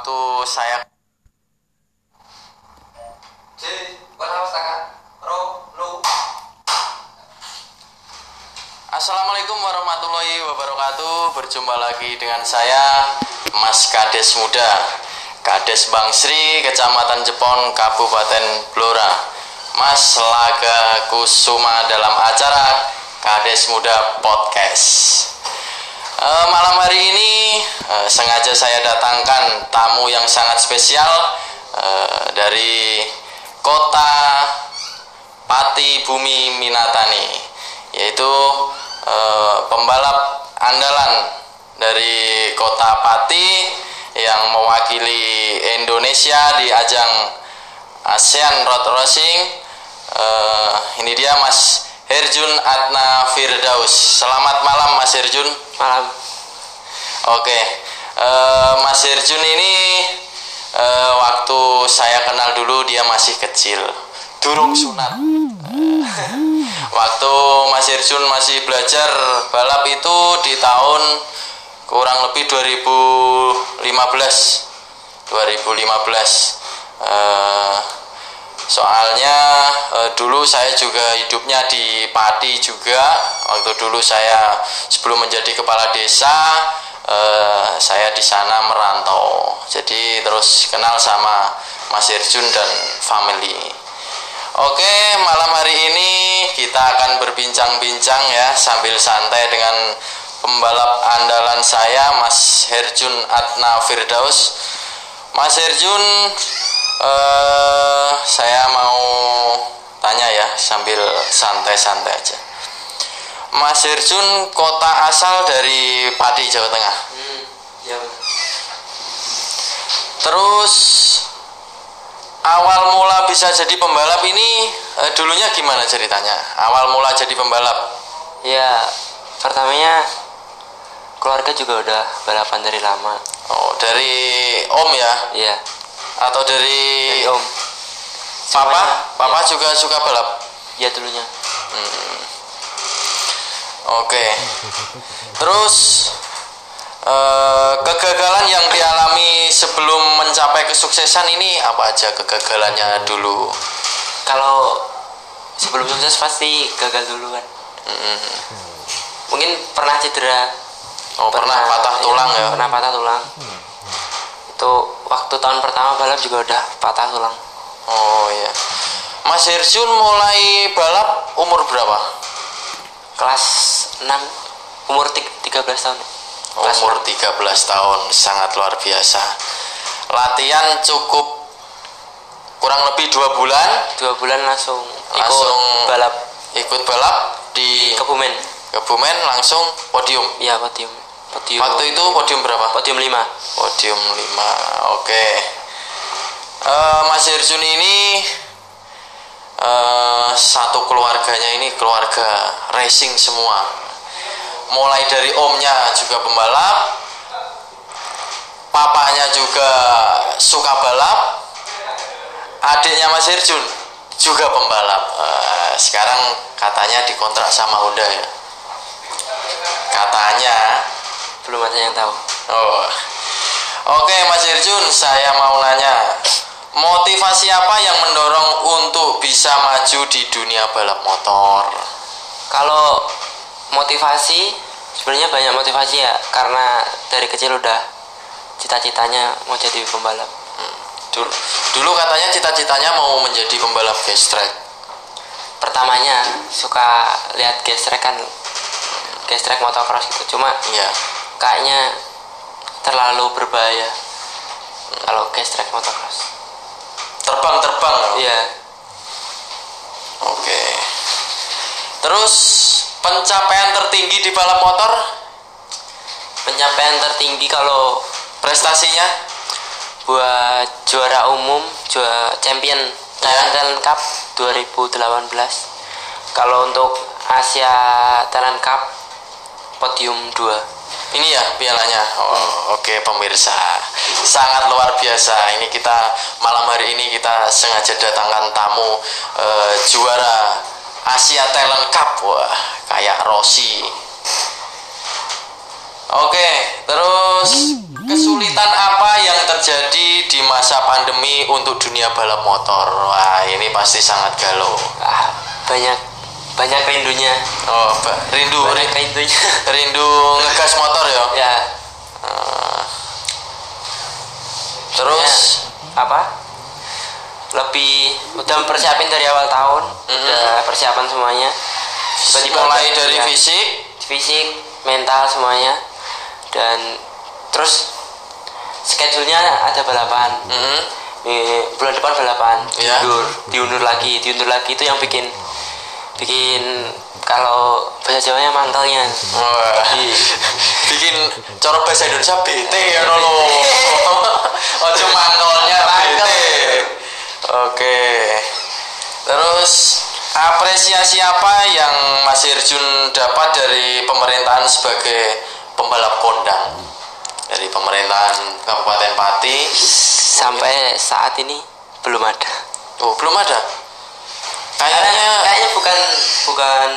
waktu saya Assalamualaikum warahmatullahi wabarakatuh. Berjumpa lagi dengan saya Mas Kades Muda. Kades Bangsri Kecamatan Jepon Kabupaten Blora. Mas Laga Kusuma dalam acara Kades Muda Podcast e, Malam hari ini e, sengaja saya datangkan tamu yang sangat spesial e, Dari kota Pati Bumi Minatani yaitu pembalap andalan dari kota Pati yang mewakili Indonesia di ajang ASEAN Road Racing. Ini dia Mas Herjun Atna Firdaus. Selamat malam Mas Herjun. Malam. Oke e, Mas Herjun ini e, waktu saya kenal dulu dia masih kecil. Durung sunat. Waktu Mas Irjun masih belajar balap itu di tahun kurang lebih 2015 2015 uh, soalnya uh, dulu saya juga hidupnya di Pati juga. Waktu dulu saya sebelum menjadi kepala desa uh, saya di sana merantau. Jadi terus kenal sama Mas Irjun dan family. Oke, malam hari ini kita akan berbincang-bincang ya sambil santai dengan pembalap andalan saya Mas Herjun Atna Firdaus. Mas Herjun, eh, saya mau tanya ya sambil santai-santai aja. Mas Herjun kota asal dari Pati Jawa Tengah. hmm, ya Terus awal mula bisa jadi pembalap ini eh, dulunya gimana ceritanya? Awal mula jadi pembalap? ya pertamanya keluarga juga udah balapan dari lama Oh, dari Om ya? iya Atau dari, dari om Papa? Semuanya, Papa iya. juga suka balap? iya dulunya Oke. Terus eh, kegagalan yang dialami sebelum mencapai kesuksesan ini apa aja kegagalannya dulu? kalau sebelum sukses pasti gagal dulu kan Mm, mungkin pernah cedera Oh, pernah patah iya, tulang ya? pernah patah tulang itu waktu tahun pertama balap juga udah patah tulang Oh iya. Mas Herjun mulai balap umur berapa? kelas 6 umur tik- 13 tahun kelas Umur 13 tahun, sangat luar biasa. Latihan cukup kurang lebih dua bulan, dua bulan langsung ikut Langsung- balap ikut balap di Kebumen Kebumen langsung podium. iya podium podium Waktu itu podium berapa? podium 5 Podium 5. Oke. Eh, Mas Herjun ini eh, satu keluarganya ini keluarga racing semua. Mulai dari omnya juga pembalap, papanya juga suka balap, adiknya Mas Herjun juga pembalap. Eh, sekarang katanya dikontrak sama Honda ya. Katanya belum ada yang tahu Oh. Oke, Mas Irjun, saya mau nanya. Motivasi apa yang mendorong untuk bisa maju di dunia balap motor? kalau motivasi sebenarnya banyak motivasi ya karena dari kecil udah cita-citanya mau jadi pembalap Dulu, dulu katanya cita-citanya mau menjadi pembalap gas track. pertamanya suka lihat gestrek kan gestrek motocross gitu cuma Iya. Kayaknya terlalu berbahaya kalau gestrek motocross Terbang-terbang. loh. iya Oke. Terus pencapaian tertinggi di balap motor pencapaian tertinggi kalau prestasinya? buat juara umum juara champion Thailand Talent Cup 2018 kalau untuk Asia Talent Cup podium 2 Ini ya pialanya. Oh, oke pemirsa. Sangat luar biasa. Ini kita malam hari ini kita sengaja datangkan tamu eh, juara Asia Talent Cup. Wah, kayak Rossi. Oke, terus kesulitan apa yang terjadi masa pandemi untuk dunia balap motor. Wah, ini pasti sangat galau. ah, banyak banyak rindunya. Oh, Mbak, rindu banyak ri- rindunya. rindu ngegas motor ya. ya. Eh, terus ya, apa? Lebih udah mempersiapin dari awal tahun udah persiapan semuanya. Tiba-tiba mulai udah- dari ya, fisik, fisik mental semuanya. Dan terus schedule-nya ada balapan. Mm, Di bulan depan balapan Iya. diundur diundur lagi diundur lagi. Itu yang bikin bikin kalau bahasa Jawanya mantelnya wah, bikin cara bahasa Indonesia BT ya lo. Ojo Mangkel. BT. Oke. Terus apresiasi apa yang Mas Irjun dapat dari pemerintahan sebagai pembalap kondang? Dari pemerintahan Kabupaten Pati. sampai saat ini belum ada Oh, belum ada. Kayaknya Kayaknya bukan bukan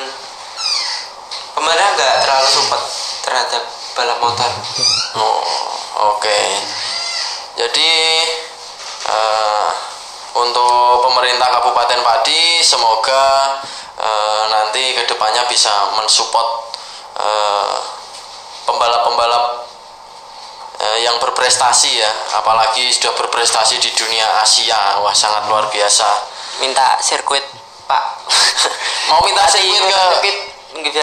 pemerintah nggak terlalu support terhadap balap motor Oh, oke. Jadi eh, untuk pemerintah Kabupaten Padi semoga eh, nanti ke depannya bisa mensupport eh, pembalap-pembalap yang berprestasi ya, apalagi sudah berprestasi di dunia Asia, wah sangat luar biasa. minta sirkuit pak. Mau minta sirkuit ke